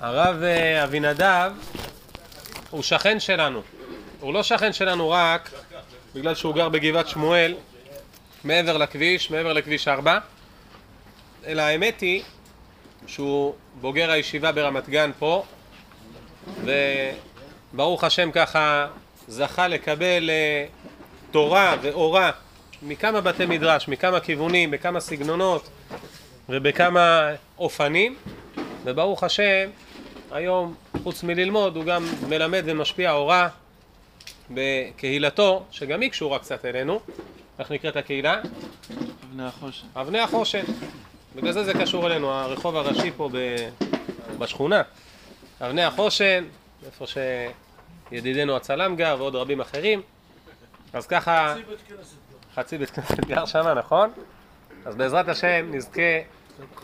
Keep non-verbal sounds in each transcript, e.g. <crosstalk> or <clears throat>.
הרב אה, אבינדב הוא שכן שלנו. הוא לא שכן שלנו רק בגלל שהוא גר בגבעת שמואל, מעבר לכביש, מעבר לכביש 4, אלא האמת היא שהוא בוגר הישיבה ברמת גן פה, וברוך השם ככה זכה לקבל אה, תורה ואורה מכמה בתי מדרש, מכמה כיוונים, בכמה סגנונות ובכמה אופנים, וברוך השם היום חוץ מללמוד הוא גם מלמד ומשפיע הוראה בקהילתו, שגם היא קשורה קצת אלינו. איך נקראת הקהילה? אבני החושן. אבני החושן. בגלל זה זה קשור אלינו, הרחוב הראשי פה בשכונה. אבני החושן, איפה שידידנו הצלם גר ועוד רבים אחרים. אז ככה... חצי בית כנסת גר. חצי בית כנסת גר שמה, נכון? אז בעזרת השם נזכה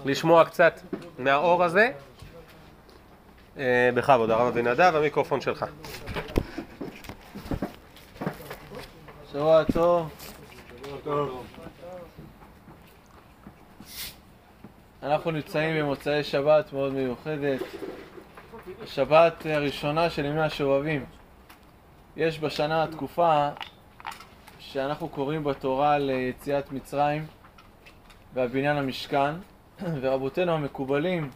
לשמוע קצת מהאור הזה. אה, בכבוד, הרב אבינדב, המיקרופון שלך. שבוע טוב. אנחנו נמצאים במוצאי שבת מאוד מיוחדת, השבת הראשונה של ימי השובבים. יש בשנה תקופה שאנחנו קוראים בתורה ליציאת מצרים והבניין המשכן, ורבותינו המקובלים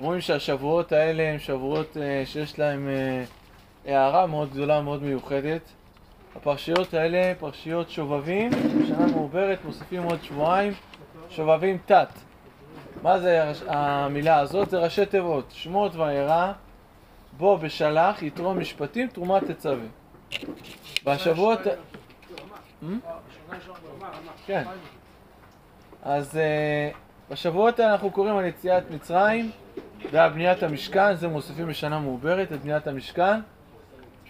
אומרים שהשבועות האלה הם שבועות אה, שיש להם אה, הערה מאוד גדולה, מאוד מיוחדת. הפרשיות האלה פרשיות שובבים, שנה מעוברת, מוסיפים עוד שבועיים, שובבים תת. מה זה המילה הזאת? זה ראשי תיבות, שמות וירא, בו בשלח, יתרום משפטים, תרומה תצווה. והשבועות... כן. אז uh, בשבועות האלה אנחנו קוראים על יציאת מצרים ועל בניית המשכן, זה מוסיפים בשנה מעוברת את בניית המשכן.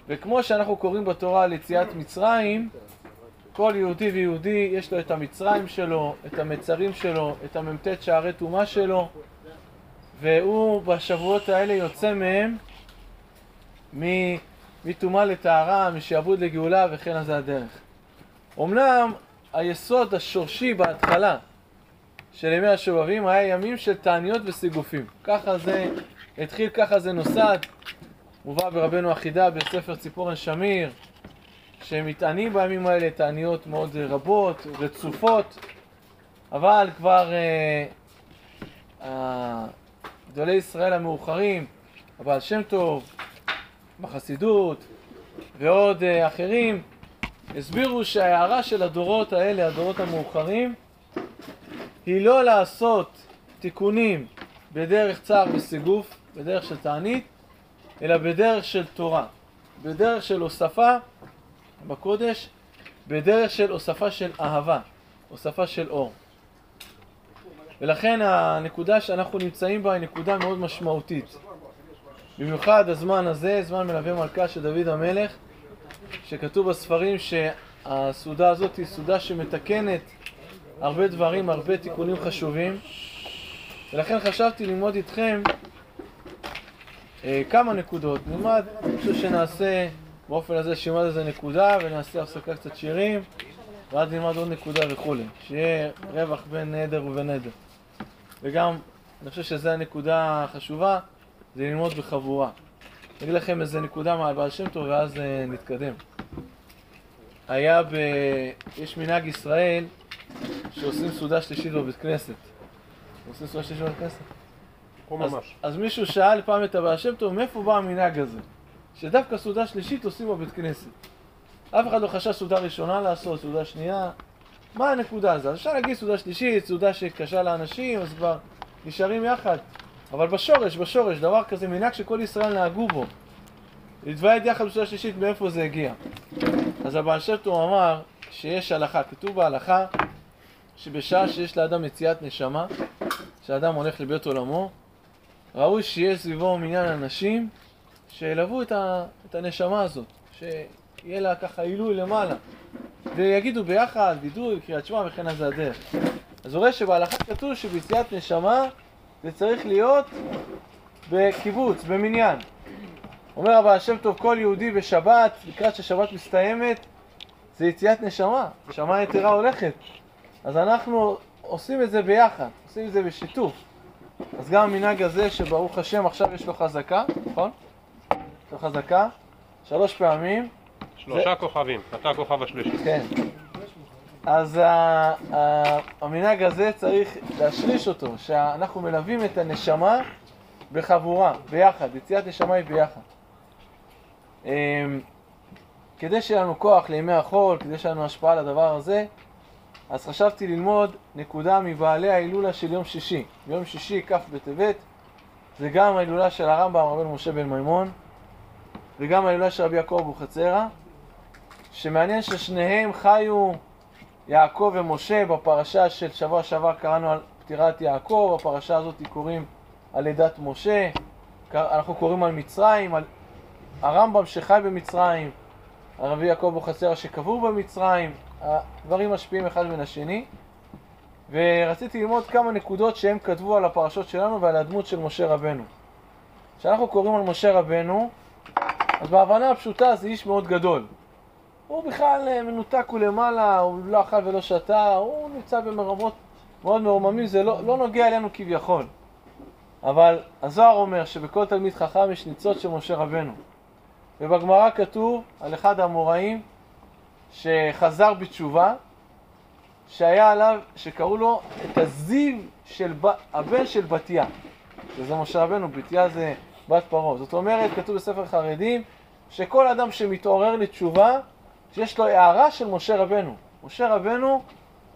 וכמו שאנחנו קוראים בתורה על יציאת מצרים, כל יהודי ויהודי יש לו את המצרים שלו, את המצרים שלו, את המ"ט שערי טומאה שלו, והוא בשבועות האלה יוצא מהם מטומאה לטהרה, משעבוד לגאולה וכן זה הדרך. אמנם היסוד השורשי בהתחלה של ימי השובבים היה ימים של תעניות וסיגופים. ככה זה התחיל, ככה זה נוסד. מובא ברבנו החידה בספר ציפורן שמיר, שהם מתענים בימים האלה תעניות מאוד רבות, רצופות, אבל כבר אה, גדולי ישראל המאוחרים, הבעל שם טוב, בחסידות ועוד אה, אחרים, הסבירו שההערה של הדורות האלה, הדורות המאוחרים, היא לא לעשות תיקונים בדרך צער וסיגוף, בדרך של תענית, אלא בדרך של תורה, בדרך של הוספה בקודש, בדרך של הוספה של אהבה, הוספה של אור. ולכן הנקודה שאנחנו נמצאים בה היא נקודה מאוד משמעותית. במיוחד הזמן הזה, זמן מלווה מלכה של דוד המלך, שכתוב בספרים שהסעודה הזאת היא סעודה שמתקנת הרבה דברים, הרבה תיקונים חשובים, ולכן חשבתי ללמוד איתכם אה, כמה נקודות. נלמד, אני חושב שנעשה באופן הזה שנלמד איזה נקודה ונעשה הפסקה קצת שירים ואז נלמד עוד נקודה וכולי. שיהיה רווח בין נדר ובין נדר. וגם, אני חושב שזו הנקודה החשובה, זה ללמוד בחבורה. אני אגיד לכם איזה נקודה מהבעל שם טוב ואז אה, נתקדם. היה ב... יש מנהג ישראל שעושים סעודה שלישית בבית כנסת. עושים סעודה שלישית בבית כנסת? אז, אז מישהו שאל פעם את הבעל שם טוב, מאיפה בא המנהג הזה? שדווקא סעודה שלישית עושים בבית כנסת. אף אחד לא חשב סעודה ראשונה לעשות, סעודה שנייה. מה הנקודה הזאת? אז אפשר להגיד סעודה שלישית, סעודה שקשה לאנשים, אז כבר נשארים יחד. אבל בשורש, בשורש, דבר כזה, מנהג שכל ישראל נהגו בו. להתוועד יחד בסעודה שלישית, מאיפה זה הגיע? אז הבעל שם טוב אמר שיש הלכה, כתוב בהלכה שבשעה שיש לאדם יציאת נשמה, שאדם הולך לבית עולמו, ראוי שיהיה סביבו מניין אנשים שילוו את, ה, את הנשמה הזאת, שיהיה לה ככה עילוי למעלה, ויגידו ביחד, וידוי, קריאת שמע וכן זה הדרך. אז הוא רואה שבהלכה כתוב שביציאת נשמה זה צריך להיות בקיבוץ, במניין. אומר הבעל שם טוב, כל יהודי בשבת, לקראת ששבת מסתיימת, זה יציאת נשמה, נשמה יתרה הולכת. אז אנחנו עושים את זה ביחד, עושים את זה בשיתוף. אז גם המנהג הזה שברוך השם עכשיו יש לו חזקה, נכון? יש לו חזקה, שלוש פעמים, שלושה כוכבים, אתה הכוכב השלישי. כן. אז ה- ה- המנהג הזה צריך להשריש אותו, שאנחנו מלווים את הנשמה בחבורה, ביחד, יציאת נשמה היא ביחד. אמ, כדי שיהיה לנו כוח לימי החול, כדי שיהיה לנו השפעה על הדבר הזה, אז חשבתי ללמוד נקודה מבעלי ההילולה של יום שישי. ביום שישי, כ' בטבת, זה גם ההילולה של הרמב"ם, רבנו משה בן מימון, וגם ההילולה של רבי יעקב אבוחצירא, שמעניין ששניהם חיו יעקב ומשה בפרשה של שבוע שעבר קראנו על פטירת יעקב, בפרשה הזאת קוראים על לידת משה, אנחנו קוראים על מצרים, על הרמב"ם שחי במצרים, הרבי יעקב אבוחצירא שקבור במצרים, הדברים משפיעים אחד מן השני, ורציתי ללמוד כמה נקודות שהם כתבו על הפרשות שלנו ועל הדמות של משה רבנו. כשאנחנו קוראים על משה רבנו, אז בהבנה הפשוטה זה איש מאוד גדול. הוא בכלל אה, מנותק ולמעלה, הוא לא אכל ולא שתה, הוא נמצא במרמות מאוד מרוממים, זה לא, לא נוגע אלינו כביכול. אבל הזוהר אומר שבכל תלמיד חכם יש ניצוץ של משה רבנו. ובגמרא כתוב על אחד האמוראים שחזר בתשובה, שהיה עליו, שקראו לו את הזיו של ב... הבן של בתיה. שזה משה רבנו, בתיה זה בת פרעה. זאת אומרת, כתוב בספר חרדים, שכל אדם שמתעורר לתשובה, שיש לו הערה של משה רבנו. משה רבנו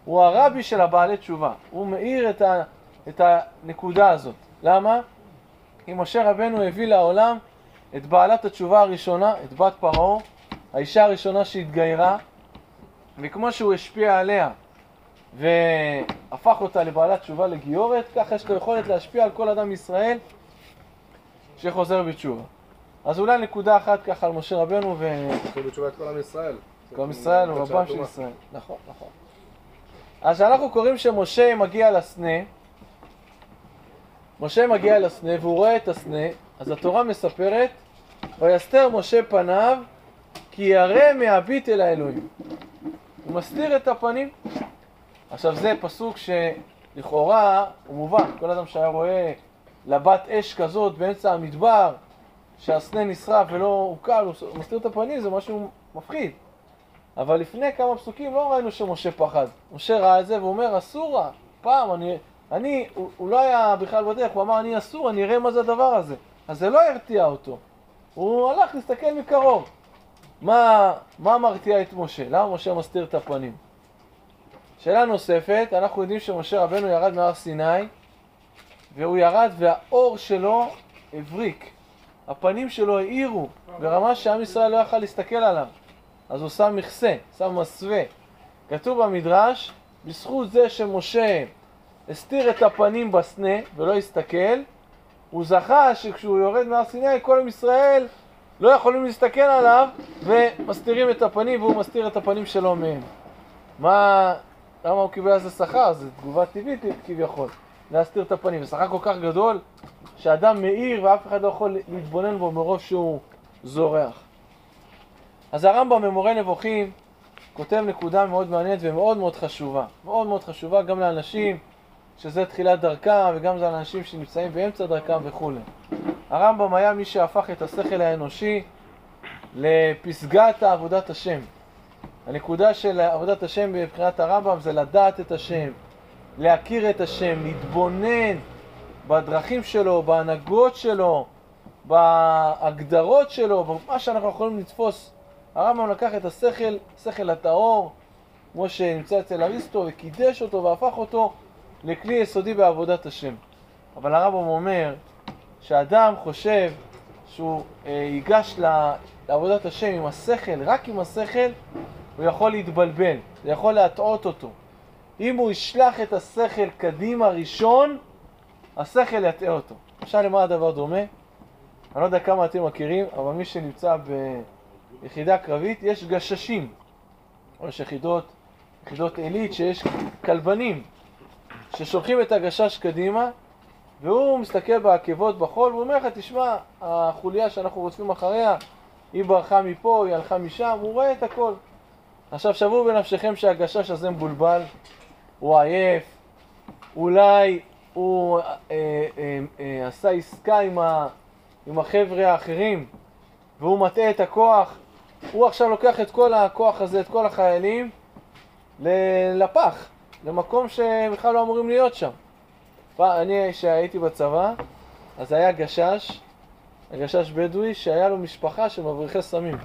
הוא הרבי של הבעלי תשובה. הוא מאיר את, ה... את הנקודה הזאת. למה? כי משה רבנו הביא לעולם את בעלת התשובה הראשונה, את בת פרעה, האישה הראשונה שהתגיירה, וכמו שהוא השפיע עליה והפך אותה לבעלת תשובה לגיורת, ככה יש לו יכולת להשפיע על כל אדם מישראל שחוזר בתשובה. אז אולי נקודה אחת ככה על משה רבנו ו... עשו בתשובה את כל עם ישראל. כל עם ישראל הוא רבם של. ישראל. נכון, נכון. אז כשאנחנו קוראים שמשה מגיע לסנה, משה מגיע לסנה והוא רואה את הסנה, אז התורה מספרת, ויסתר משה פניו כי ירא מהביט אל האלוהים. הוא מסתיר את הפנים. עכשיו זה פסוק שלכאורה הוא מובן, כל אדם שהיה רואה לבת אש כזאת באמצע המדבר, שהסנה נשרף ולא עוקל, הוא מסתיר את הפנים, זה משהו מפחיד. אבל לפני כמה פסוקים לא ראינו שמשה פחד. משה ראה את זה והוא אומר, אסור לה. פעם, אני, אני הוא, הוא לא היה בכלל בדרך, הוא אמר, אני אסור, אני אראה מה זה הדבר הזה. אז זה לא הרתיע אותו. הוא הלך להסתכל מקרוב. מה, מה מרתיע את משה? למה משה מסתיר את הפנים? שאלה נוספת, אנחנו יודעים שמשה רבנו ירד מהר סיני, והוא ירד והאור שלו הבריק. הפנים שלו האירו, ברמה שעם ישראל לא יכל להסתכל עליו. אז הוא שם מכסה, שם מסווה. כתוב במדרש, בזכות זה שמשה הסתיר את הפנים בסנה ולא הסתכל, הוא זכה שכשהוא יורד מהר סיני, כל עם ישראל לא יכולים להסתכל עליו ומסתירים את הפנים והוא מסתיר את הפנים שלו מהם. מה, למה הוא קיבל על זה שכר? זו תגובה טבעית כביכול, להסתיר את הפנים. זה שכר כל כך גדול, שאדם מאיר ואף אחד לא יכול להתבונן בו מרוב שהוא זורח. אז הרמב"ם במורה נבוכים כותב נקודה מאוד מעניינת ומאוד מאוד חשובה. מאוד מאוד חשובה גם לאנשים שזה תחילת דרכם וגם זה לאנשים שנמצאים באמצע דרכם וכולי. הרמב"ם היה מי שהפך את השכל האנושי לפסגת עבודת השם. הנקודה של עבודת השם מבחינת הרמב"ם זה לדעת את השם, להכיר את השם, להתבונן בדרכים שלו, בהנהגות שלו, בהגדרות שלו, במה שאנחנו יכולים לתפוס. הרמב"ם לקח את השכל, שכל הטהור, כמו שנמצא אצל אריסטו, וקידש אותו והפך אותו לכלי יסודי בעבודת השם. אבל הרמב"ם אומר שאדם חושב שהוא אה, ייגש לעבודת השם עם השכל, רק עם השכל, הוא יכול להתבלבל, זה יכול להטעות אותו. אם הוא ישלח את השכל קדימה ראשון, השכל יטעה אותו. עכשיו למה הדבר דומה? אני לא יודע כמה אתם מכירים, אבל מי שנמצא ביחידה קרבית, יש גששים. יש יחידות, יחידות עילית שיש כלבנים, ששולחים את הגשש קדימה, והוא מסתכל בעקבות בחול, והוא אומר לך, תשמע, החוליה שאנחנו רודפים אחריה, היא ברחה מפה, היא הלכה משם, הוא רואה את הכל. עכשיו, שוו בנפשכם שהגשש הזה מבולבל, הוא עייף, אולי הוא אה, אה, אה, עשה עסקה עם, ה, עם החבר'ה האחרים והוא מטעה את הכוח, הוא עכשיו לוקח את כל הכוח הזה, את כל החיילים, לפח, למקום שבכלל לא אמורים להיות שם. אני, כשהייתי בצבא, אז היה גשש, הגשש בדואי, שהיה לו משפחה של מבריחי סמים.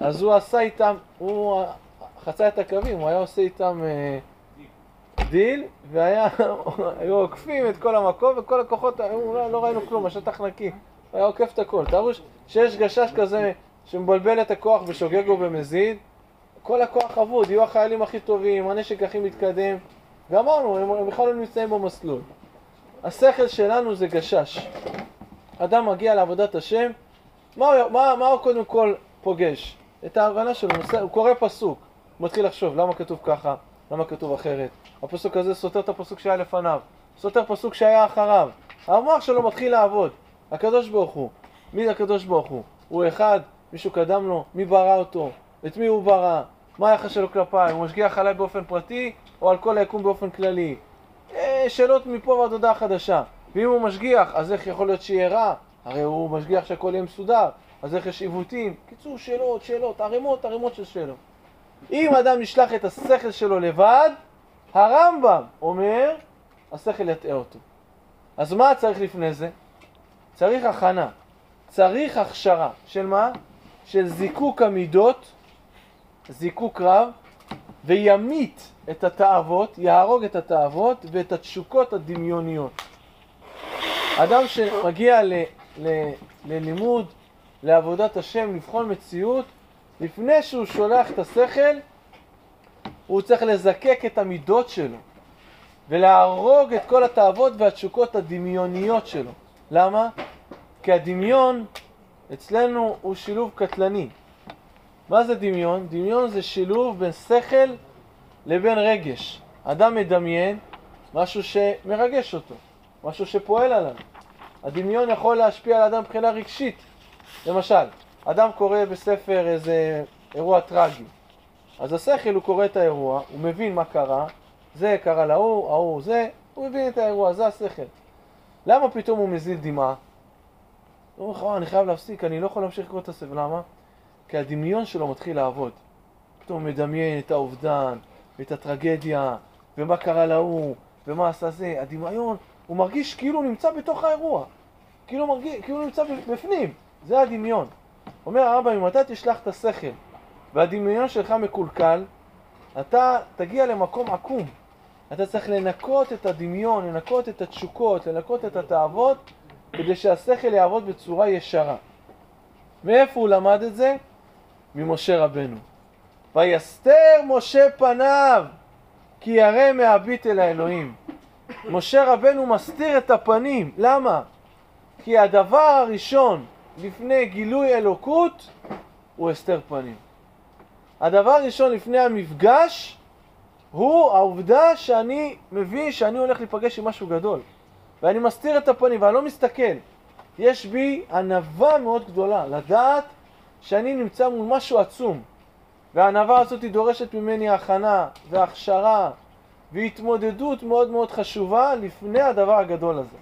אז הוא עשה איתם, הוא חצה את הקווים, הוא היה עושה איתם אה, דיל, והיו <laughs> עוקפים את כל המקום, וכל הכוחות, לא, לא ראינו כלום, השטח נקי. היה עוקף את הכל. תארו שיש גשש כזה שמבלבל את הכוח בשוגג ובמזיד, כל הכוח אבוד, יהיו החיילים הכי טובים, הנשק הכי מתקדם, ואמרנו, הם, הם בכלל לא נמצאים במסלול. השכל שלנו זה גשש. אדם מגיע לעבודת השם, מה, הוא- מה, מה הוא קודם כל פוגש? את ההבנה שלו, הוא הוא קורא פסוק, הוא מתחיל לחשוב למה כתוב ככה, למה כתוב אחרת. הפסוק הזה סותר את הפסוק שהיה לפניו, סותר פסוק שהיה אחריו. המוח שלו מתחיל לעבוד. הקדוש ברוך הוא, מי זה הקדוש ברוך הוא? הוא אחד, מישהו קדם לו, מי ברא אותו, את מי הוא ברא, מה היחס שלו כלפיי, הוא משגיח עליי באופן פרטי או על כל היקום באופן כללי. אה, שאלות מפה ועד הודעה חדשה. ואם הוא משגיח, אז איך יכול להיות שיהיה רע? הרי הוא משגיח שהכל יהיה מסודר, אז איך יש עיוותים? קיצור, שאלות, שאלות, ערימות, ערימות של שאלות. אם אדם ישלח את השכל שלו לבד, הרמב"ם אומר, השכל יטעה אותו. אז מה צריך לפני זה? צריך הכנה, צריך הכשרה. של מה? של זיקוק המידות, זיקוק רב, וימית את התאוות, יהרוג את התאוות ואת התשוקות הדמיוניות. אדם שמגיע ל, ל, ללימוד, לעבודת השם, לבחון מציאות, לפני שהוא שולח את השכל, הוא צריך לזקק את המידות שלו ולהרוג את כל התאוות והתשוקות הדמיוניות שלו. למה? כי הדמיון אצלנו הוא שילוב קטלני. מה זה דמיון? דמיון זה שילוב בין שכל לבין רגש. אדם מדמיין משהו שמרגש אותו, משהו שפועל עליו. הדמיון יכול להשפיע על אדם מבחינה רגשית. למשל, אדם קורא בספר איזה אירוע טרגי. אז השכל הוא קורא את האירוע, הוא מבין מה קרה, זה קרה להוא, ההוא זה, הוא מבין את האירוע, זה השכל. למה פתאום הוא מזיל דמעה? הוא אומר לך, "וואי, אני חייב להפסיק, אני לא יכול להמשיך לקרוא את הספר, למה? כי הדמיון שלו מתחיל לעבוד. פתאום הוא מדמיין את האובדן, את הטרגדיה, ומה קרה להוא, ומה עשה זה. הדמיון, הוא מרגיש כאילו הוא נמצא בתוך האירוע. כאילו הוא מרגיש, כאילו הוא נמצא בפנים. זה הדמיון. אומר הרמב"ם, אם אתה תשלח את השכל והדמיון שלך מקולקל, אתה תגיע למקום עקום. אתה צריך לנקות את הדמיון, לנקות את התשוקות, לנקות את התאוות, כדי שהשכל יעבוד בצורה ישרה. מאיפה הוא למד את זה? ממשה רבנו. ויסתר משה פניו, כי ירא מהביט אל האלוהים. משה רבנו מסתיר את הפנים, למה? כי הדבר הראשון לפני גילוי אלוקות הוא הסתר פנים. הדבר הראשון לפני המפגש הוא העובדה שאני מבין שאני הולך להיפגש עם משהו גדול ואני מסתיר את הפנים ואני לא מסתכל. יש בי ענווה מאוד גדולה לדעת שאני נמצא מול משהו עצום והענווה הזאת היא דורשת ממני הכנה והכשרה והתמודדות מאוד מאוד חשובה לפני הדבר הגדול הזה.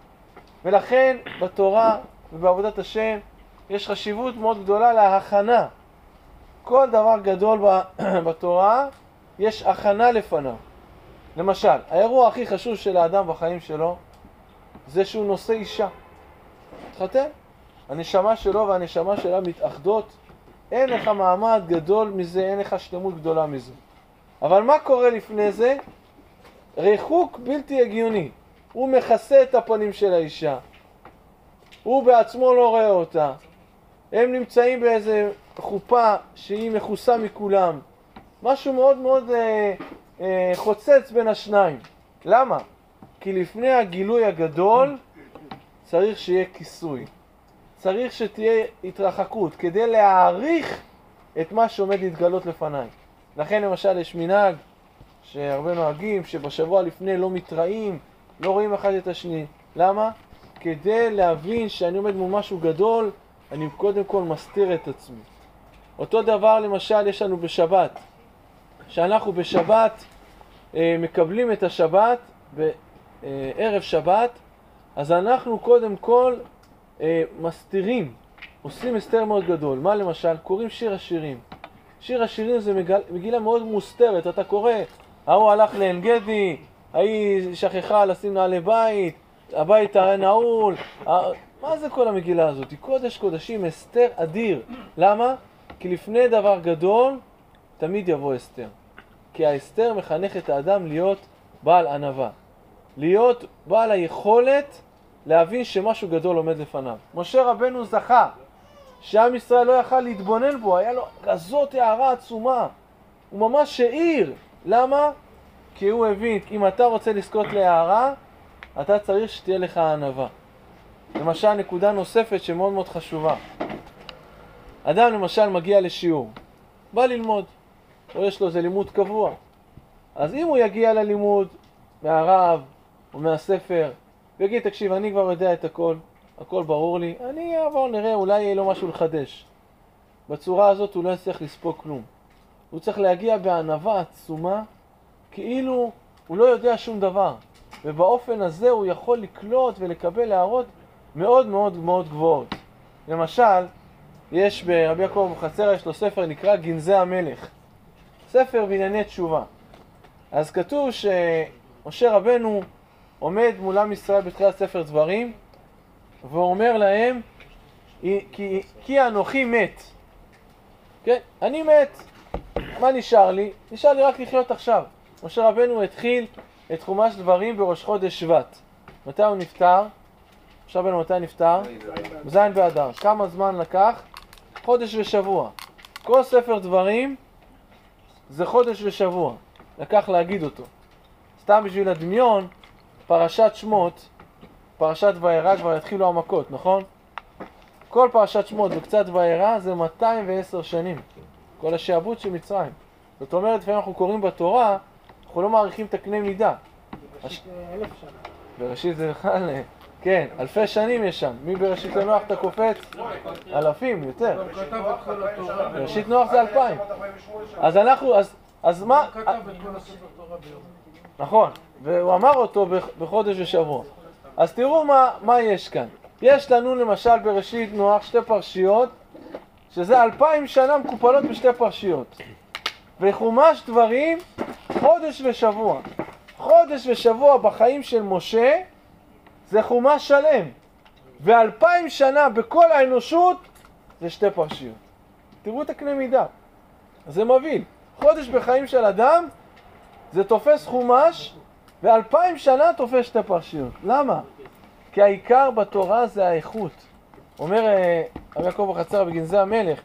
ולכן בתורה ובעבודת השם יש חשיבות מאוד גדולה להכנה. כל דבר גדול <clears throat> בתורה יש הכנה לפניו. למשל, האירוע הכי חשוב של האדם בחיים שלו זה שהוא נושא אישה. התחתן, הנשמה שלו והנשמה שלה מתאחדות, אין לך מעמד גדול מזה, אין לך שלמות גדולה מזה. אבל מה קורה לפני זה? ריחוק בלתי הגיוני. הוא מכסה את הפנים של האישה, הוא בעצמו לא רואה אותה, הם נמצאים באיזה חופה שהיא מכוסה מכולם, משהו מאוד מאוד אה, אה, חוצץ בין השניים. למה? כי לפני הגילוי הגדול צריך שיהיה כיסוי, צריך שתהיה התרחקות כדי להעריך את מה שעומד להתגלות לפניי. לכן למשל יש מנהג שהרבה נוהגים שבשבוע לפני לא מתראים, לא רואים אחד את השני. למה? כדי להבין שאני עומד מול משהו גדול, אני קודם כל מסתיר את עצמי. אותו דבר למשל יש לנו בשבת. שאנחנו בשבת אה, מקבלים את השבת אה, ערב שבת, אז אנחנו קודם כל אה, מסתירים, עושים הסתר מאוד גדול. מה למשל? קוראים שיר השירים. שיר השירים זה מגל, מגילה מאוד מוסתרת, אתה קורא, ההוא הלך לעין גדי, ההיא שכחה לשים נעלי בית, הבית הרי נעול, מה זה כל המגילה הזאת? היא קודש קודשים, הסתר אדיר. למה? כי לפני דבר גדול, תמיד יבוא הסתר. כי ההסתר מחנך את האדם להיות בעל ענווה. להיות בעל היכולת להבין שמשהו גדול עומד לפניו. משה רבנו זכה שעם ישראל לא יכל להתבונן בו, היה לו כזאת הערה עצומה. הוא ממש העיר. למה? כי הוא הבין, אם אתה רוצה לזכות להערה, אתה צריך שתהיה לך ענווה. למשל, נקודה נוספת שמאוד מאוד חשובה. אדם למשל מגיע לשיעור, בא ללמוד, או יש לו איזה לימוד קבוע. אז אם הוא יגיע ללימוד מהרב או מהספר, ויגיד, תקשיב, אני כבר יודע את הכל, הכל ברור לי, אני אעבור, נראה, אולי יהיה לו משהו לחדש. בצורה הזאת הוא לא יצליח לספוג כלום. הוא צריך להגיע בענווה עצומה, כאילו הוא לא יודע שום דבר. ובאופן הזה הוא יכול לקלוט ולקבל הערות מאוד מאוד מאוד גבוהות. למשל, יש ברבי יעקב אבוחצירא, יש לו ספר נקרא גנזי המלך. ספר בענייני תשובה. אז כתוב שמשה רבנו עומד מול עם ישראל בתחילת ספר דברים, ואומר להם, כי, כי אנוכי מת. כן, אני מת. מה נשאר לי? נשאר לי רק לחיות עכשיו. משה רבנו התחיל את חומש דברים בראש חודש שבט. מתי הוא נפטר? משה רבנו מתי נפטר? ז' באדר. כמה זמן לקח? חודש ושבוע. כל ספר דברים זה חודש ושבוע. לקח להגיד אותו. סתם בשביל הדמיון, פרשת שמות, פרשת וירא כבר יתחילו המכות, נכון? כל פרשת שמות וקצת וירא זה 210 שנים. כל השעבוד של מצרים. זאת אומרת, לפעמים אנחנו קוראים בתורה, אנחנו לא מעריכים את הקנה מידה. אלף שנה. בראשית זה בכלל, כן, אלפי שנים יש שם. מבראשית לנוח אתה קופץ? אלפים, יותר. בראשית נוח זה אלפיים. אז אנחנו, אז מה... נכון, והוא אמר אותו בחודש ושבוע. אז תראו מה, מה יש כאן. יש לנו למשל בראשית נוח שתי פרשיות, שזה אלפיים שנה מקופלות בשתי פרשיות. וחומש דברים, חודש ושבוע. חודש ושבוע בחיים של משה זה חומש שלם. ואלפיים שנה בכל האנושות זה שתי פרשיות. תראו את הקנה מידה. זה מביא. חודש בחיים של אדם זה תופס חומש ואלפיים שנה תופס שתי פרשיות. למה? כי העיקר בתורה זה האיכות. אומר אה, רבי יעקב החצר בגנזי המלך,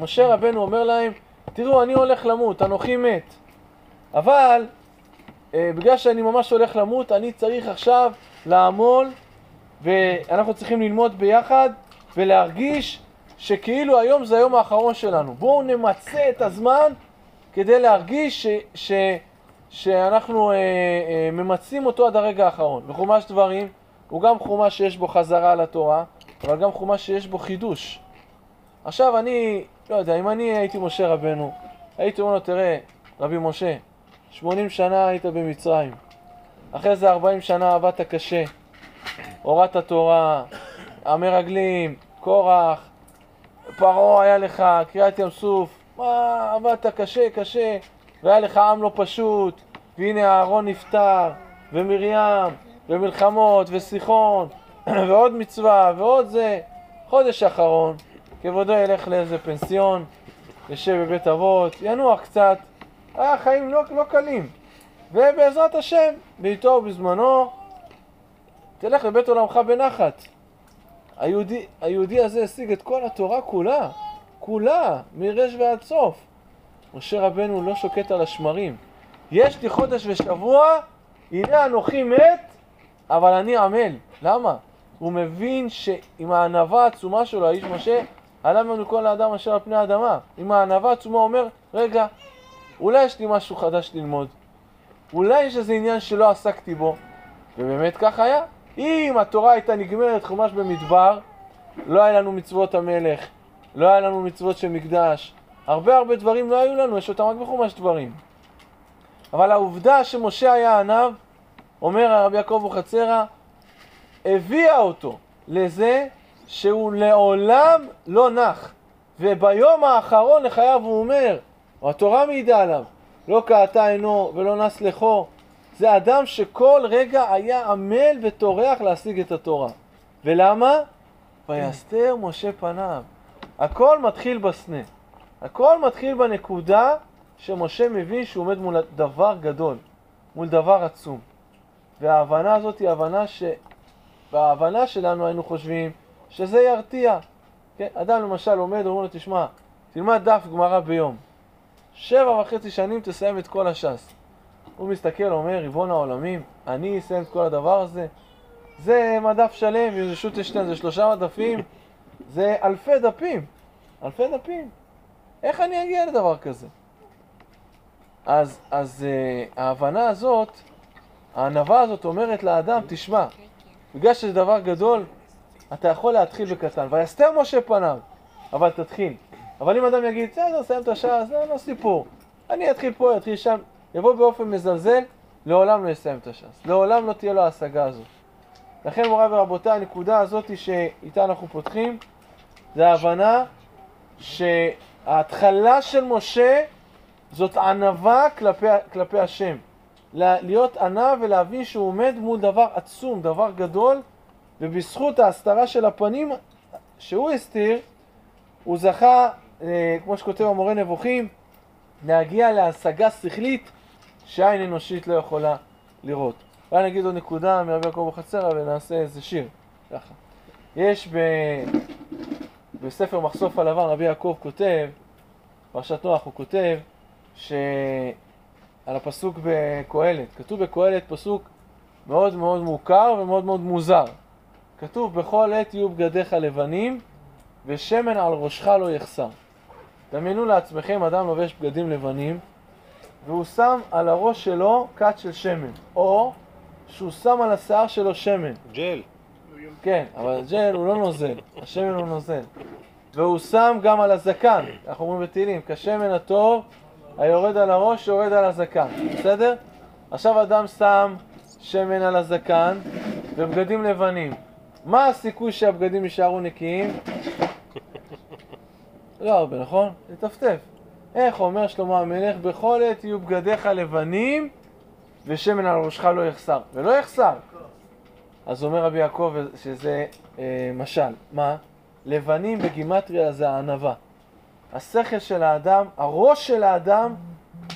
משה רבנו אומר להם, תראו, אני הולך למות, אנוכי מת. אבל אה, בגלל שאני ממש הולך למות, אני צריך עכשיו לעמול, ואנחנו צריכים ללמוד ביחד ולהרגיש שכאילו היום זה היום האחרון שלנו. בואו נמצה את הזמן כדי להרגיש ש, ש, שאנחנו אה, אה, ממצים אותו עד הרגע האחרון. וחומש דברים הוא גם חומש שיש בו חזרה לתורה, אבל גם חומש שיש בו חידוש. עכשיו אני, לא יודע, אם אני הייתי משה רבנו, הייתי אומר לו, תראה, רבי משה, 80 שנה היית במצרים, אחרי זה 40 שנה עבדת קשה, הורדת תורה, המרגלים, קורח, פרעה היה לך, קריעת ים סוף, מה, עבדת קשה, קשה, והיה לך עם לא פשוט, והנה אהרון נפטר, ומרים, ומלחמות, וסיחון, <clears throat> ועוד מצווה, ועוד זה. חודש אחרון, כבודו ילך לאיזה פנסיון, יושב בבית אבות, ינוח קצת. היה חיים לא, לא קלים. ובעזרת השם, בעיתו ובזמנו, תלך לבית עולמך בנחת. היהודי, היהודי הזה השיג את כל התורה כולה, כולה, מרש ועד סוף. משה רבנו לא שוקט על השמרים. יש לי חודש ושבוע, הנה אנוכי מת, אבל אני עמל. למה? הוא מבין שעם הענווה העצומה שלו, האיש משה, עלה ממנו כל האדם אשר על פני האדמה. עם הענווה העצומה הוא אומר, רגע, אולי יש לי משהו חדש ללמוד. אולי יש איזה עניין שלא עסקתי בו. ובאמת כך היה. אם התורה הייתה נגמרת חומש במדבר, לא היה לנו מצוות המלך, לא היה לנו מצוות של מקדש. הרבה הרבה דברים לא היו לנו, יש אותם רק בחומש דברים. אבל העובדה שמשה היה עניו, אומר הרבי יעקב אבוחצירא, הביאה אותו לזה שהוא לעולם לא נח. וביום האחרון לחייו הוא אומר, או התורה מעידה עליו, לא קעתה עינו ולא נס לחו. זה אדם שכל רגע היה עמל וטורח להשיג את התורה. ולמה? ויסתר משה פניו. הכל מתחיל בסנה. הכל מתחיל בנקודה שמשה מבין שהוא עומד מול דבר גדול, מול דבר עצום. וההבנה הזאת היא הבנה ש... בהבנה שלנו היינו חושבים שזה ירתיע. כן? אדם למשל עומד, אומרים לו, תשמע, תלמד דף גמרא ביום. שבע וחצי שנים תסיים את כל הש"ס. הוא מסתכל, אומר, ריבון העולמים, אני אסיים את כל הדבר הזה? זה מדף שלם, זה שוטשטיין, זה שלושה מדפים, זה אלפי דפים. אלפי דפים. איך אני אגיע לדבר כזה? אז, אז uh, ההבנה הזאת, הענווה הזאת אומרת לאדם, תשמע, בגלל שזה דבר גדול, אתה יכול להתחיל בקטן. ויסתר משה פניו, אבל תתחיל. אבל אם אדם יגיד, בסדר, סיים את השעה, זה לא סיפור. אני אתחיל פה, אתחיל שם, יבוא באופן מזלזל, לעולם לא יסיים את הש"ס. לעולם לא תהיה לו ההשגה הזאת. לכן, מוריי ורבותיי, הנקודה הזאת שאיתה אנחנו פותחים, זה ההבנה שההתחלה של משה זאת ענווה כלפי, כלפי השם. להיות ענה ולהבין שהוא עומד מול דבר עצום, דבר גדול, ובזכות ההסתרה של הפנים שהוא הסתיר, הוא זכה, אה, כמו שכותב המורה נבוכים, להגיע להשגה שכלית שעין אנושית לא יכולה לראות. אולי נגיד עוד נקודה מרבי יעקב בחצרה ונעשה איזה שיר, ככה. יש ב... בספר מחשוף הלבן, רבי יעקב כותב, פרשת נוח הוא כותב, שעל הפסוק בקהלת, כתוב בקהלת פסוק מאוד מאוד מוכר ומאוד מאוד מוזר. כתוב, בכל עת יהיו בגדיך לבנים ושמן על ראשך לא יחסר. דמיינו לעצמכם אדם לובש בגדים לבנים והוא שם על הראש שלו כת של שמן, או שהוא שם על השיער שלו שמן. ג'ל. כן, אבל הג'ל הוא לא נוזל, השמן הוא נוזל. והוא שם גם על הזקן, אנחנו אומרים בתהילים, כשמן הטוב היורד על הראש יורד על הזקן, בסדר? עכשיו אדם שם שמן על הזקן ובגדים לבנים. מה הסיכוי שהבגדים יישארו נקיים? לא הרבה, נכון? לטפטף. איך אומר שלמה המלך? בכל עת יהיו בגדיך לבנים ושמן על ראשך לא יחסר. ולא יחסר. אז אומר רבי יעקב שזה אה, משל. מה? לבנים בגימטריה זה הענווה. השכל של האדם, הראש של האדם,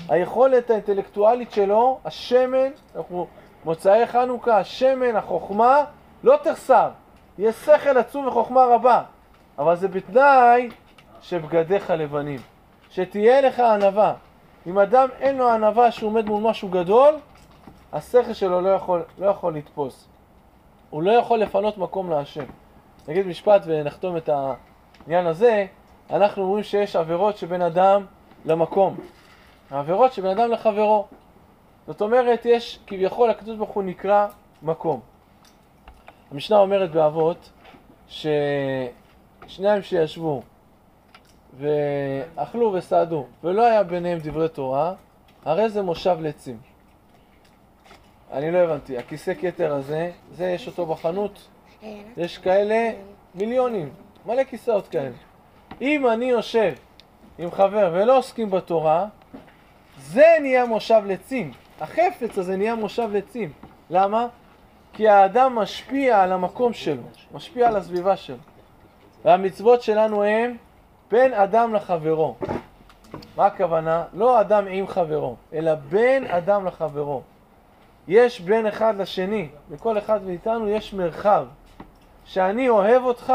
היכולת האינטלקטואלית שלו, השמן, אנחנו מוצאי חנוכה, השמן, החוכמה, לא תחסר. יש שכל עצום וחוכמה רבה, אבל זה בתנאי שבגדיך לבנים. שתהיה לך ענווה. אם אדם אין לו ענווה שהוא עומד מול משהו גדול, השכל שלו לא יכול, לא יכול לתפוס. הוא לא יכול לפנות מקום להשם. נגיד משפט ונחתום את העניין הזה, אנחנו אומרים שיש עבירות שבין אדם למקום. העבירות שבין אדם לחברו. זאת אומרת, יש כביכול, הקדוש ברוך הוא נקרא מקום. המשנה אומרת באבות, ששניים שישבו ואכלו וסעדו, ולא היה ביניהם דברי תורה, הרי זה מושב לצים. אני לא הבנתי, הכיסא כתר הזה, זה יש אותו בחנות, יש כאלה מיליונים, מלא כיסאות כאלה. אם אני יושב עם חבר ולא עוסקים בתורה, זה נהיה מושב לצים. החפץ הזה נהיה מושב לצים. למה? כי האדם משפיע על המקום שלו, משפיע על הסביבה שלו. והמצוות שלנו הם בין אדם לחברו. מה הכוונה? לא אדם עם חברו, אלא בין אדם לחברו. יש בין אחד לשני, לכל אחד מאיתנו יש מרחב. שאני אוהב אותך,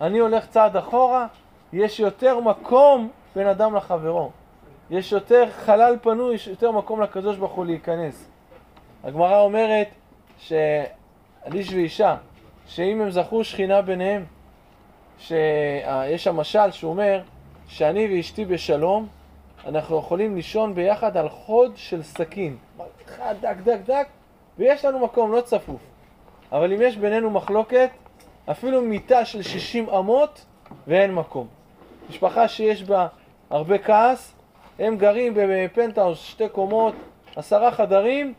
אני הולך צעד אחורה, יש יותר מקום בין אדם לחברו. יש יותר חלל פנוי, יש יותר מקום לקדוש ברוך הוא להיכנס. הגמרא אומרת שעל איש ואישה, שאם הם זכו שכינה ביניהם, שיש שם משל שהוא אומר שאני ואשתי בשלום, אנחנו יכולים לישון ביחד על חוד של סכין. אחד דק דק דק, ויש לנו מקום, לא צפוף. אבל אם יש בינינו מחלוקת, אפילו מיטה של 60 אמות ואין מקום. משפחה שיש בה הרבה כעס, הם גרים בפנטהאוס, שתי קומות, עשרה חדרים,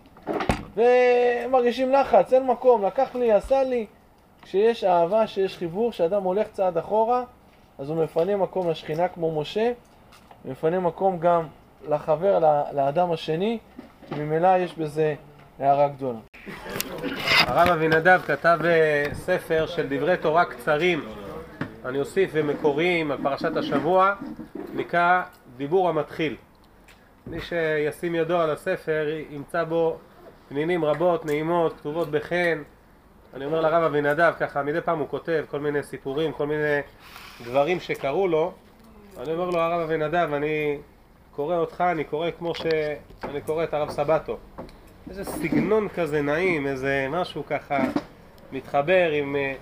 והם מרגישים לחץ, אין מקום, לקח לי, עשה לי. כשיש אהבה, כשיש חיבור, כשאדם הולך צעד אחורה, אז הוא מפנה מקום לשכינה כמו משה, ומפנה מקום גם לחבר, לאדם השני, ממילא יש בזה הערה גדולה. הרב אבינדב כתב אה, ספר של דברי תורה קצרים, אני אוסיף ומקוריים על פרשת השבוע, נקרא דיבור המתחיל. מי שישים ידו על הספר ימצא בו פנינים רבות, נעימות, כתובות בחן. אני אומר לרב אבינדב, ככה מדי פעם הוא כותב כל מיני סיפורים, כל מיני דברים שקרו לו. אני אומר לו, הרב אבינדב, אני קורא אותך, אני קורא כמו שאני קורא את הרב סבטו. איזה סגנון כזה נעים, איזה משהו ככה מתחבר עם אה,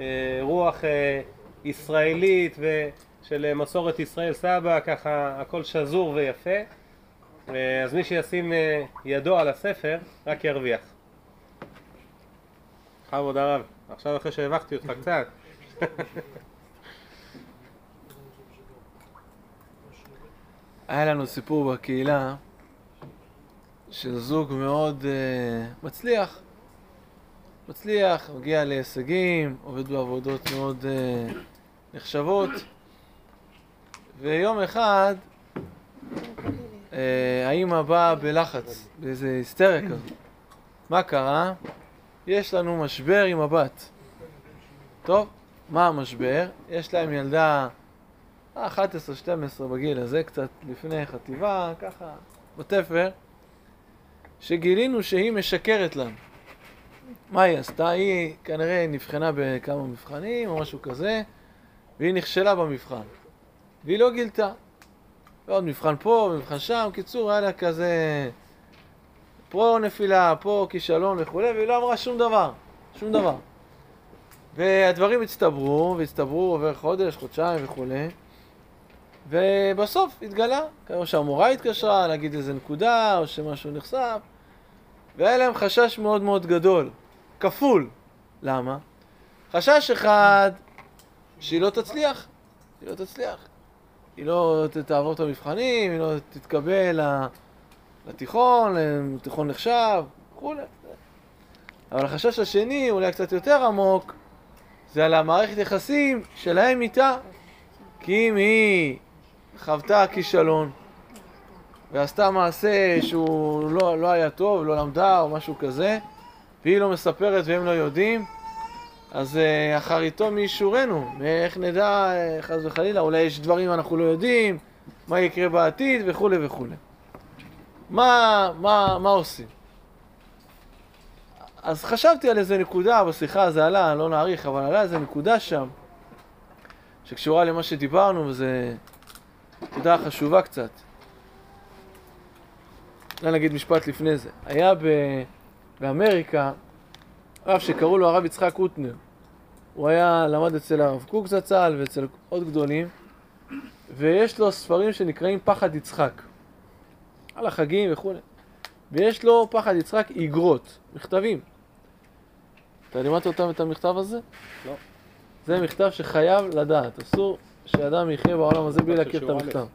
אה, רוח אה, ישראלית ושל אה, מסורת ישראל סבא, ככה הכל שזור ויפה. אה, אז מי שישים אה, ידו על הספר, רק ירוויח. בכבוד הרב, עכשיו אחרי שהבכתי אותך קצת. <laughs> היה לנו סיפור בקהילה של זוג מאוד uh, מצליח. מצליח, מגיע להישגים, עובד בעבודות מאוד uh, נחשבות. ויום אחד uh, האימא באה בלחץ, באיזה היסטריה כזאת. מה קרה? יש לנו משבר עם הבת. טוב, מה המשבר? יש להם ילדה 11-12 בגיל הזה, קצת לפני חטיבה, ככה, בתפר. שגילינו שהיא משקרת לנו. מה היא עשתה? היא כנראה נבחנה בכמה מבחנים או משהו כזה, והיא נכשלה במבחן. והיא לא גילתה. ועוד מבחן פה, מבחן שם, קיצור, היה לה כזה... פה נפילה, פה כישלון וכולי, והיא לא אמרה שום דבר. שום דבר. והדברים הצטברו, והצטברו עובר חודש, חודשיים וכולי. ובסוף התגלה, כמו שהמורה התקשרה להגיד איזה נקודה, או שמשהו נחשף, והיה להם חשש מאוד מאוד גדול, כפול. למה? חשש אחד, שהיא לא תצליח, היא לא תצליח. היא לא תעבור את המבחנים, היא לא תתקבל לתיכון, לתיכון נחשב, וכולי. אבל החשש השני, אולי קצת יותר עמוק, זה על המערכת יחסים שלהם איתה. כי אם היא חוותה כישלון ועשתה מעשה שהוא לא, לא היה טוב, לא למדה או משהו כזה, והיא לא מספרת והם לא יודעים, אז uh, אחריתו מישורנו, איך נדע, uh, חס וחלילה, אולי יש דברים אנחנו לא יודעים, מה יקרה בעתיד וכולי וכולי. מה, מה, מה עושים? אז חשבתי על איזה נקודה, בשיחה זה עלה, לא נאריך, אבל עלה איזה נקודה שם, שקשורה למה שדיברנו, וזה נקודה חשובה קצת. אולי נגיד משפט לפני זה. היה ב... באמריקה רב שקראו לו הרב יצחק קוטנר. הוא היה, למד אצל הרב קוק זצ"ל ואצל עוד גדולים, ויש לו ספרים שנקראים פחד יצחק. על החגים וכולי. ויש לו פחד יצחק איגרות, מכתבים. אתה לימדת אותם את המכתב הזה? לא. זה מכתב שחייב לדעת, אסור שאדם יחיה בעולם הזה בלי להכיר את המכתב.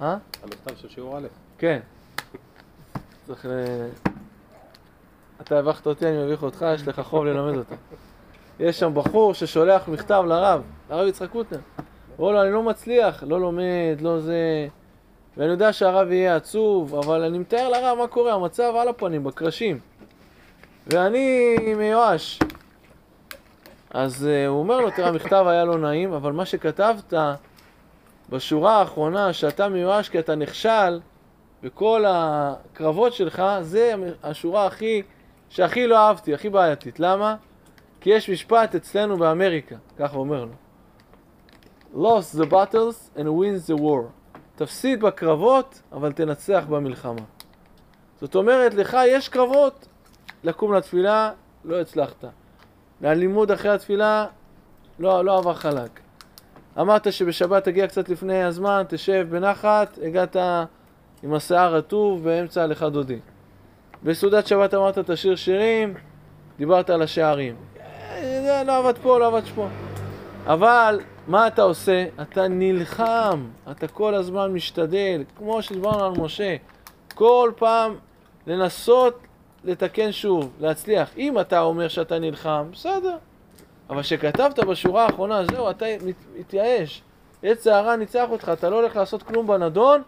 אה? המכתב של שיעור א'. כן. צריך ל... אתה הבכת אותי, אני מביך אותך, יש לך חוב ללמד אותה. יש שם בחור ששולח מכתב לרב, לרב יצחק קוטנר. הוא אומר לו, אני לא מצליח, לא לומד, לא זה... ואני יודע שהרב יהיה עצוב, אבל אני מתאר לרב מה קורה, המצב על הפנים, בקרשים. ואני מיואש. אז uh, הוא אומר לו, תראה, המכתב היה לא נעים, אבל מה שכתבת בשורה האחרונה, שאתה מיואש כי אתה נכשל בכל הקרבות שלך, זה השורה הכי, שהכי לא אהבתי, הכי בעייתית. למה? כי יש משפט אצלנו באמריקה, ככה אומר לו. lost the battles and wins the war. תפסיד בקרבות, אבל תנצח במלחמה. זאת אומרת, לך יש קרבות, לקום לתפילה, לא הצלחת. והלימוד אחרי התפילה לא, לא עבר חלק. אמרת שבשבת תגיע קצת לפני הזמן, תשב בנחת, הגעת עם השיער רטוב באמצע לך דודי. בסעודת שבת אמרת תשאיר שירים, דיברת על השערים. זה לא עבד פה, לא עבד פה. אבל מה אתה עושה? אתה נלחם, אתה כל הזמן משתדל, כמו שדיברנו על משה, כל פעם לנסות לתקן שוב, להצליח. אם אתה אומר שאתה נלחם, בסדר. אבל כשכתבת בשורה האחרונה, זהו, אתה מת- מתייאש. עץ סערה ניצח אותך, אתה לא הולך לעשות כלום בנדון,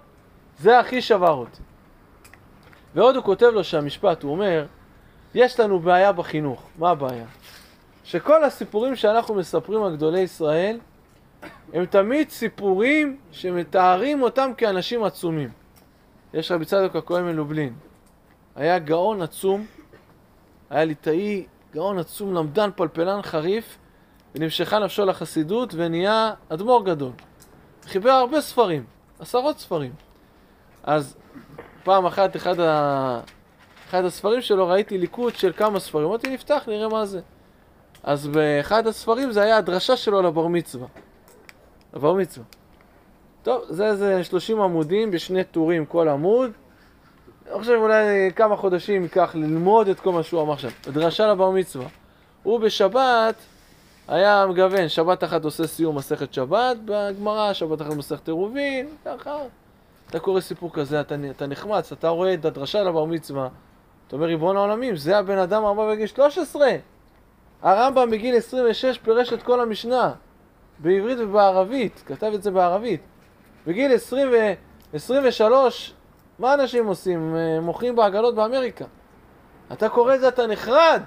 זה הכי שבר אותי. ועוד הוא כותב לו שהמשפט, הוא אומר, יש לנו בעיה בחינוך. מה הבעיה? שכל הסיפורים שאנחנו מספרים על גדולי ישראל, הם תמיד סיפורים שמתארים אותם כאנשים עצומים. יש רבי צדוק הכהן מלובלין, היה גאון עצום, היה ליטאי, גאון עצום, למדן, פלפלן חריף, ונמשכה נפשו לחסידות ונהיה אדמו"ר גדול. חיבר הרבה ספרים, עשרות ספרים. אז פעם אחת, אחד, ה... אחד הספרים שלו, ראיתי ליקוט של כמה ספרים. אמרתי, נפתח, נראה מה זה. אז באחד הספרים זה היה הדרשה שלו לבר מצווה. לבר מצווה. טוב, זה איזה 30 עמודים בשני טורים כל עמוד. אני חושב אולי כמה חודשים ייקח ללמוד את כל מה שהוא אמר שם. דרשה לבר מצווה. הוא בשבת היה מגוון, שבת אחת עושה סיום מסכת שבת בגמרא, שבת אחת מסכת עירובין, ככה. אתה קורא סיפור כזה, אתה, אתה נחמץ, אתה רואה את הדרשה לבר מצווה, אתה אומר, ריבון העולמים, זה הבן אדם אמר בגיל 13. הרמב"ם בגיל 26 פירש את כל המשנה, בעברית ובערבית, כתב את זה בערבית. בגיל 20 ו... 23, מה אנשים עושים? אה, מוכרים בעגלות באמריקה. אתה קורא את זה, אתה נחרד.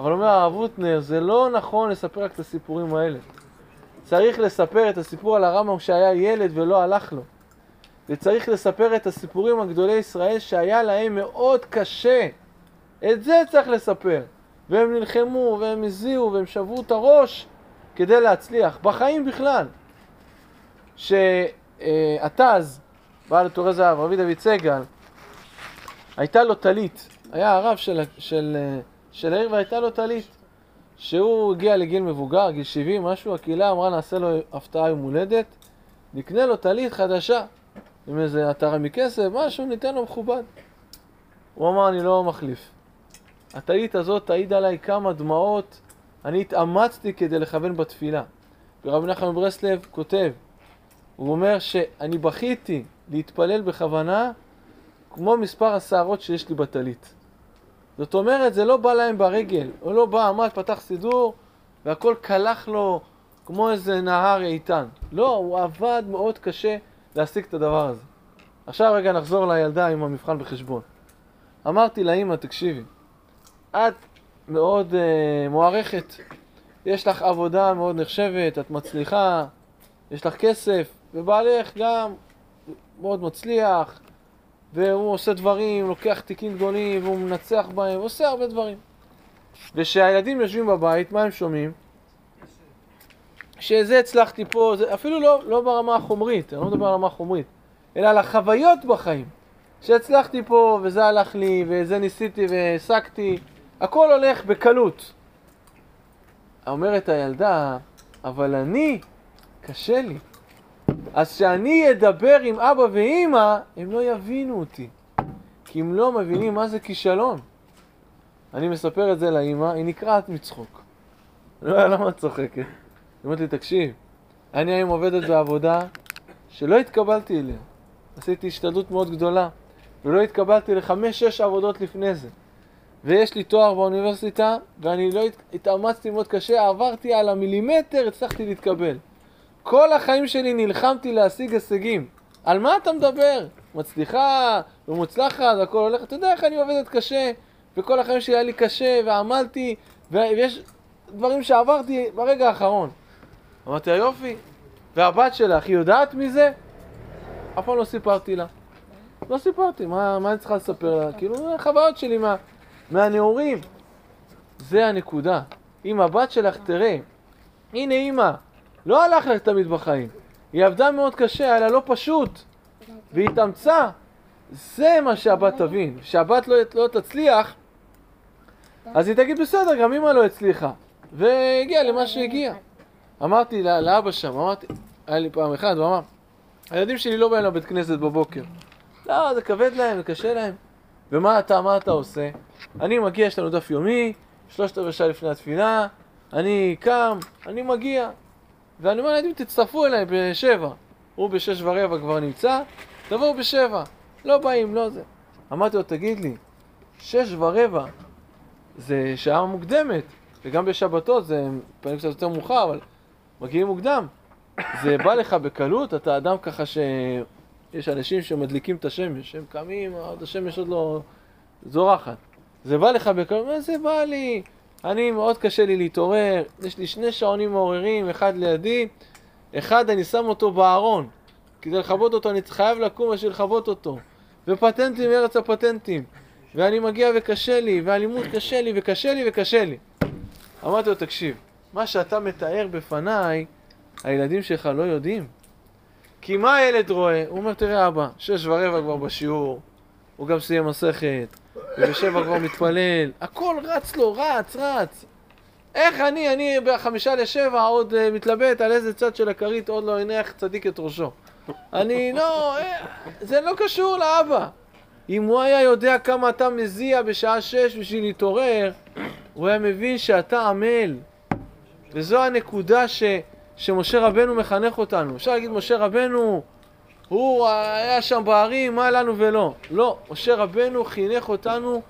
אבל אומר הרב רוטנר, זה לא נכון לספר רק את הסיפורים האלה. צריך לספר את הסיפור על הרמב"ם כשהיה ילד ולא הלך לו. וצריך לספר את הסיפורים הגדולי ישראל שהיה להם מאוד קשה. את זה צריך לספר. והם נלחמו, והם הזיעו, והם שברו את הראש כדי להצליח. בחיים בכלל. שהתז, בעל תורי זהב, רבי דוד סגל, הייתה לו טלית. היה הרב של, של, של העיר והייתה לו טלית. שהוא הגיע לגיל מבוגר, גיל 70, משהו, הקהילה אמרה נעשה לו הפתעה יום הולדת, נקנה לו טלית חדשה. עם איזה עטרה מכסף, משהו, ניתן לו מכובד. הוא אמר, אני לא מחליף. הטעית הזאת תעיד עליי כמה דמעות, אני התאמצתי כדי לכוון בתפילה. ורבי נחמן מברסלב כותב, הוא אומר שאני בכיתי להתפלל בכוונה כמו מספר השערות שיש לי בטלית. זאת אומרת, זה לא בא להם ברגל, הוא לא בא, עמד, פתח סידור, והכל קלח לו כמו איזה נהר איתן. לא, הוא עבד מאוד קשה להשיג את הדבר הזה. עכשיו רגע נחזור לילדה עם המבחן בחשבון. אמרתי לאמא, תקשיבי, את מאוד uh, מוערכת, יש לך עבודה מאוד נחשבת, את מצליחה, יש לך כסף, ובעלך גם מאוד מצליח, והוא עושה דברים, לוקח תיקים גדולים, והוא מנצח בהם, ועושה הרבה דברים. וכשהילדים יושבים בבית, מה הם שומעים? שזה הצלחתי פה, זה אפילו לא, לא ברמה החומרית, אני לא מדבר על רמה חומרית, אלא על החוויות בחיים. שהצלחתי פה, וזה הלך לי, וזה ניסיתי והעסקתי, הכל הולך בקלות. אומרת הילדה, אבל אני, קשה לי. אז כשאני אדבר עם אבא ואימא, הם לא יבינו אותי. כי הם לא מבינים מה זה כישלון. אני מספר את זה לאימא, היא נקרעת מצחוק. לא יודע למה את צוחקת. היא אומרת לי, תקשיב, אני היום עובדת בעבודה שלא התקבלתי אליה. עשיתי השתדלות מאוד גדולה, ולא התקבלתי לחמש-שש עבודות לפני זה. ויש לי תואר באוניברסיטה, ואני לא הת... התאמצתי מאוד קשה, עברתי על המילימטר, הצלחתי להתקבל. כל החיים שלי נלחמתי להשיג הישגים. על מה אתה מדבר? מצליחה ומוצלחת, הכל הולך, אתה יודע איך אני עובדת קשה, וכל החיים שלי היה לי קשה, ועמלתי, ויש דברים שעברתי ברגע האחרון. אמרתי לה, יופי, והבת שלך, היא יודעת מזה? אף פעם לא סיפרתי לה. לא סיפרתי, מה, מה אני צריכה לספר לה? כאילו, חוויות שלי מה, מהנעורים. זה הנקודה. אם הבת שלך תראה, הנה אימא, לא הלך לך תמיד בחיים. היא עבדה מאוד קשה, היה לה לא פשוט, והיא התאמצה. זה מה שהבת תבין. כשהבת לא, לא תצליח, אז היא תגיד, בסדר, גם אמא לא הצליחה. והגיעה למה שהגיע. אמרתי לה, לאבא שם, אמרתי, היה לי פעם אחד, הוא אמר, הילדים שלי לא באים לבית כנסת בבוקר. לא, זה כבד להם, זה קשה להם. ומה אתה, מה אתה עושה? אני מגיע, יש לנו דף יומי, שלושת רבעי שעה לפני התפילה, אני קם, אני מגיע. ואני אומר לילדים, תצטרפו אליי בשבע. הוא בשש ורבע כבר נמצא, תבואו בשבע. לא באים, לא זה. אמרתי לו, תגיד לי, שש ורבע זה שעה מוקדמת, וגם בשבתות זה פעמים קצת יותר מאוחר, אבל מגיעים מוקדם. זה בא לך בקלות, אתה אדם ככה ש... יש אנשים שמדליקים את השמש, הם קמים, עוד השמש עוד לא זורחת. זה בא לך בקלות, מה זה בא לי? אני, מאוד קשה לי להתעורר, יש לי שני שעונים מעוררים, אחד לידי, אחד אני שם אותו בארון. כדי לכבות אותו אני חייב לקום בשביל לכבות אותו. ופטנטים ארץ הפטנטים. ואני מגיע וקשה לי, והלימוד קשה לי, וקשה לי, וקשה לי. אמרתי לו, תקשיב, מה שאתה מתאר בפניי, הילדים שלך לא יודעים. כי מה הילד רואה? הוא אומר, תראה אבא, שש ורבע כבר בשיעור, הוא גם סיים מסכת, ובשבע כבר מתפלל, הכל רץ לו, רץ, רץ. איך אני, אני בחמישה לשבע עוד uh, מתלבט על איזה צד של הכרית עוד לא הניח צדיק את ראשו. אני, לא, אה, זה לא קשור לאבא. אם הוא היה יודע כמה אתה מזיע בשעה שש בשביל להתעורר, הוא היה מבין שאתה עמל. וזו הנקודה ש, שמשה רבנו מחנך אותנו. אפשר להגיד, משה רבנו, הוא היה שם בערים, מה לנו ולא. לא, משה רבנו חינך אותנו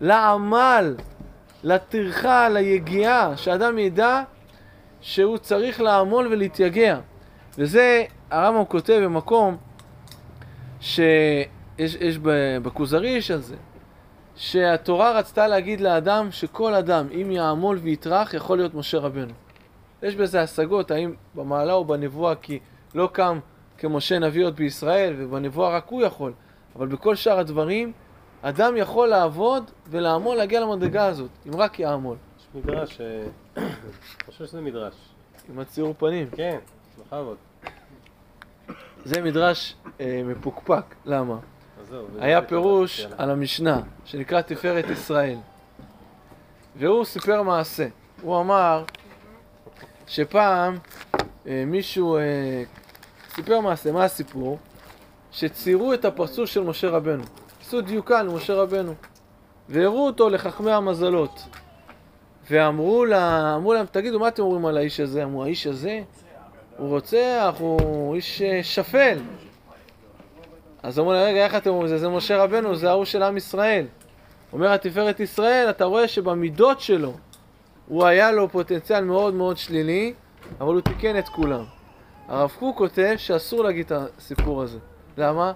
לעמל, לטרחה, ליגיעה, שאדם ידע שהוא צריך לעמול ולהתייגע. וזה הרמב"ם כותב במקום שיש בכוזרי יש על זה, שהתורה רצתה להגיד לאדם שכל אדם, אם יעמול ויטרח, יכול להיות משה רבנו. יש בזה השגות, האם במעלה או בנבואה, כי לא קם כמשה נביא עוד בישראל, ובנבואה רק הוא יכול. אבל בכל שאר הדברים, אדם יכול לעבוד ולעמול להגיע למדרגה הזאת, אם רק יעמול. יש מדרש, אה, אני חושב שזה מדרש. עם הציור פנים. כן, בכבוד. זה מדרש אה, מפוקפק, למה? היה פירוש. על המשנה, שנקרא תפארת ישראל. והוא סיפר מעשה. הוא אמר שפעם אה, מישהו אה, סיפר מעשה, מה הסיפור? שציירו את הפרצוף של משה רבנו. עשו דיוקן למשה רבנו. והראו אותו לחכמי המזלות. ואמרו לה, אמרו להם, תגידו, מה אתם אומרים על האיש הזה? אמרו, האיש הזה? הוא רוצח, הוא איש אה, שפל. אז אמרו לה, רגע, איך אתם אומרים? זה, זה משה רבנו, זה ההוא של עם ישראל. אומר התפארת ישראל, אתה רואה שבמידות שלו, הוא היה לו פוטנציאל מאוד מאוד שלילי, אבל הוא תיקן את כולם. הרב קוק כותב שאסור להגיד את הסיפור הזה. למה?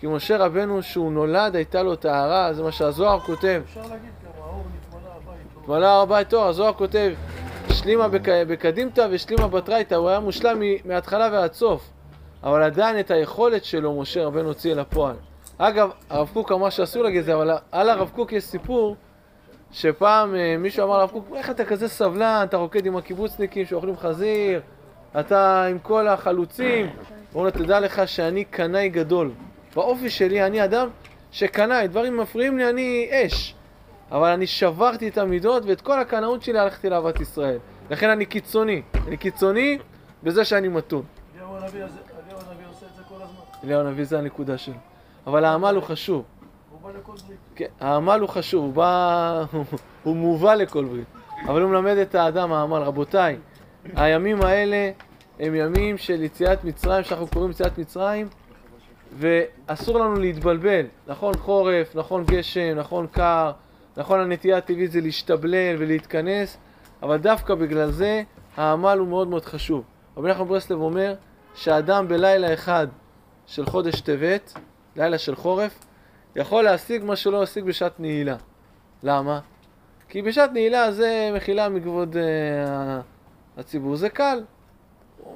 כי משה רבנו, שהוא נולד, הייתה לו טהרה, זה מה שהזוהר כותב. אפשר להגיד גם, האור נתמלא הר הבית תואר, הזוהר כותב, השלימה בק- בקדימתא והשלימה בתרייתא, הוא היה מושלם מההתחלה ועד סוף. אבל עדיין את היכולת שלו משה רבנו הוציא אל הפועל. אגב, הרב קוק אמר שאסור להגיד את זה, אבל על הרב קוק יש סיפור שפעם אה, מישהו אמר לרב קוק, איך אתה כזה סבלן, אתה רוקד עם הקיבוצניקים שאוכלים חזיר, אתה עם כל החלוצים. הוא אומר לו, תדע לך שאני קנאי גדול. באופי שלי אני אדם שקנאי, דברים מפריעים לי, אני אש. אבל אני שברתי את המידות ואת כל הקנאות שלי הלכתי לאהבת ישראל. לכן אני קיצוני. אני קיצוני בזה שאני מתון. אליהו הנביא עושה את זה כל הזמן. אליהו הנביא זה הנקודה שלו. אבל העמל הוא חשוב. הוא בא לכל ברית. כן, העמל הוא חשוב, הוא בא... <laughs> הוא מובא לכל ברית. אבל הוא מלמד את האדם העמל. רבותיי, הימים האלה הם ימים של יציאת מצרים, שאנחנו קוראים יציאת מצרים, ואסור לנו להתבלבל. נכון חורף, נכון גשם, נכון קר, נכון הנטייה הטבעית זה להשתבלל ולהתכנס, אבל דווקא בגלל זה העמל הוא מאוד מאוד חשוב. רבי נחמן ברסלב אומר שאדם בלילה אחד של חודש טבת, לילה של חורף, יכול להשיג מה שלא השיג בשעת נעילה. למה? כי בשעת נעילה זה מחילה מכבוד אה, הציבור, זה קל.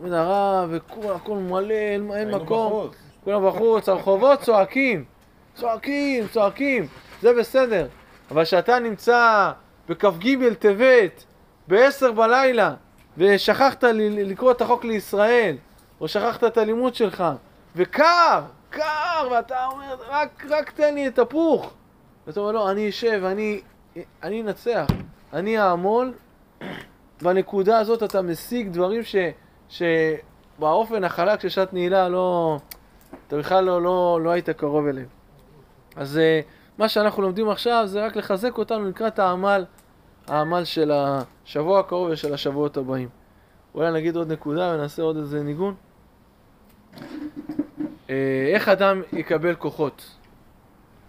מנהרה והכל מלא, אין, אין מקום. בחוץ. כולם בחוץ, הרחובות צועקים, צועקים, צועקים, זה בסדר. אבל כשאתה נמצא בכ"ג טבת, ב-10 בלילה, ושכחת לקרוא את החוק לישראל, או שכחת את הלימוד שלך, וקר, קר, ואתה אומר, רק, רק תן לי את הפוך. ואתה אומר, לא, אני אשב, אני אנצח, אני אעמול. בנקודה הזאת אתה משיג דברים ש, שבאופן החלק של שעת נעילה לא... אתה בכלל לא, לא, לא היית קרוב אליהם. אז uh, מה שאנחנו לומדים עכשיו זה רק לחזק אותנו לקראת העמל, העמל של השבוע הקרוב ושל השבועות הבאים. אולי נגיד עוד נקודה ונעשה עוד איזה ניגון. Uh, איך אדם יקבל כוחות?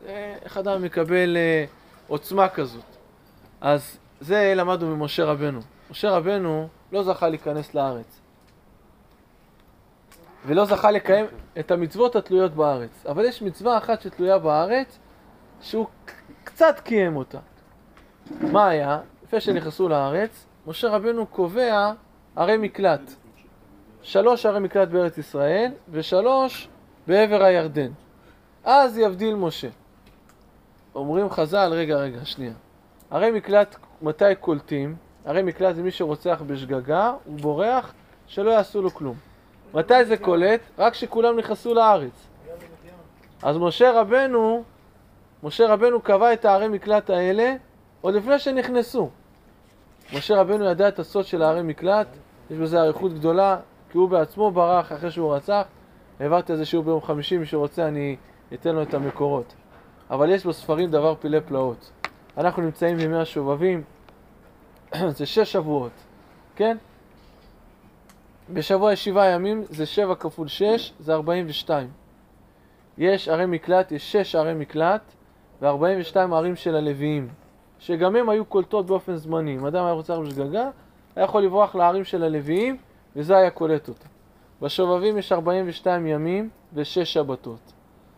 Uh, איך אדם יקבל uh, עוצמה כזאת. אז זה למדנו ממשה רבנו. משה רבנו לא זכה להיכנס לארץ. ולא זכה לקיים את המצוות התלויות בארץ. אבל יש מצווה אחת שתלויה בארץ, שהוא קצת קיים אותה. מה היה? לפני שנכנסו לארץ, משה רבנו קובע ערי מקלט. שלוש ערי מקלט בארץ ישראל, ושלוש בעבר הירדן. אז יבדיל משה. אומרים חז"ל, רגע, רגע, שנייה. ערי מקלט, מתי קולטים? ערי מקלט מי שרוצח בשגגה, הוא בורח, שלא יעשו לו כלום. מתי זה קולט? רק כשכולם נכנסו לארץ. אז משה רבנו, משה רבנו קבע את הערי מקלט האלה עוד לפני שנכנסו. משה רבנו ידע את הסוד של הערי מקלט, יש בזה אריכות גדולה, כי הוא בעצמו ברח אחרי שהוא רצח. העברתי על זה ביום חמישי, מי שרוצה אני אתן לו את המקורות. אבל יש בספרים דבר פילי פלאות. אנחנו נמצאים בימי השובבים, <clears throat> זה שש שבועות, כן? בשבוע יש שבעה ימים, זה שבע כפול שש, זה ארבעים ושתיים. יש ערי מקלט, יש שש ערי מקלט, וארבעים ושתיים ערים של הלוויים, שגם הם היו קולטות באופן זמני. אם אדם היה רוצה בשגגה, היה יכול לברוח לערים של הלוויים, וזה היה קולט אותו. בשובבים יש 42 ימים ושש שבתות.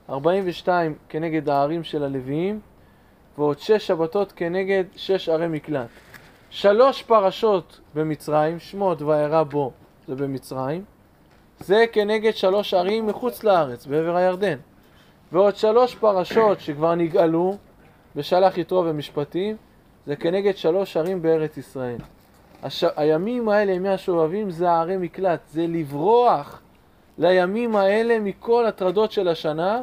42 כנגד הערים של הלוויים, ועוד שש שבתות כנגד שש ערי מקלט. שלוש פרשות במצרים, שמות וארא בו, זה במצרים. זה כנגד שלוש ערים מחוץ לארץ, בעבר הירדן. ועוד שלוש פרשות שכבר נגאלו, ושלח יתרו ומשפטים, זה כנגד שלוש ערים בארץ ישראל. הש... הימים האלה, ימי השובבים, זה הערי מקלט, זה לברוח לימים האלה מכל הטרדות של השנה,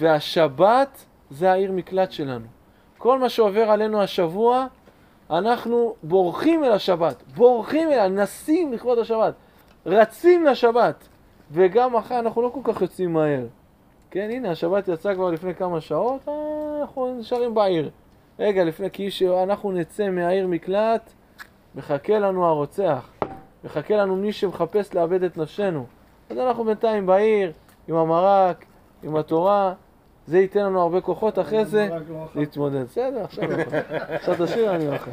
והשבת זה העיר מקלט שלנו. כל מה שעובר עלינו השבוע, אנחנו בורחים אל השבת, בורחים אליה, נסים לכבוד השבת, רצים לשבת, וגם אחרי אנחנו לא כל כך יוצאים מהר. כן, הנה, השבת יצאה כבר לפני כמה שעות, אה, אנחנו נשארים בעיר. רגע, לפני, כי שאנחנו נצא מהעיר מקלט, מחכה לנו הרוצח, מחכה לנו מי שמחפש לאבד את נפשנו. אז אנחנו בינתיים בעיר, עם המרק, עם התורה, זה ייתן לנו הרבה כוחות אחרי זה להתמודד. בסדר, לא. <laughs> עכשיו תשאיר אני אוכל.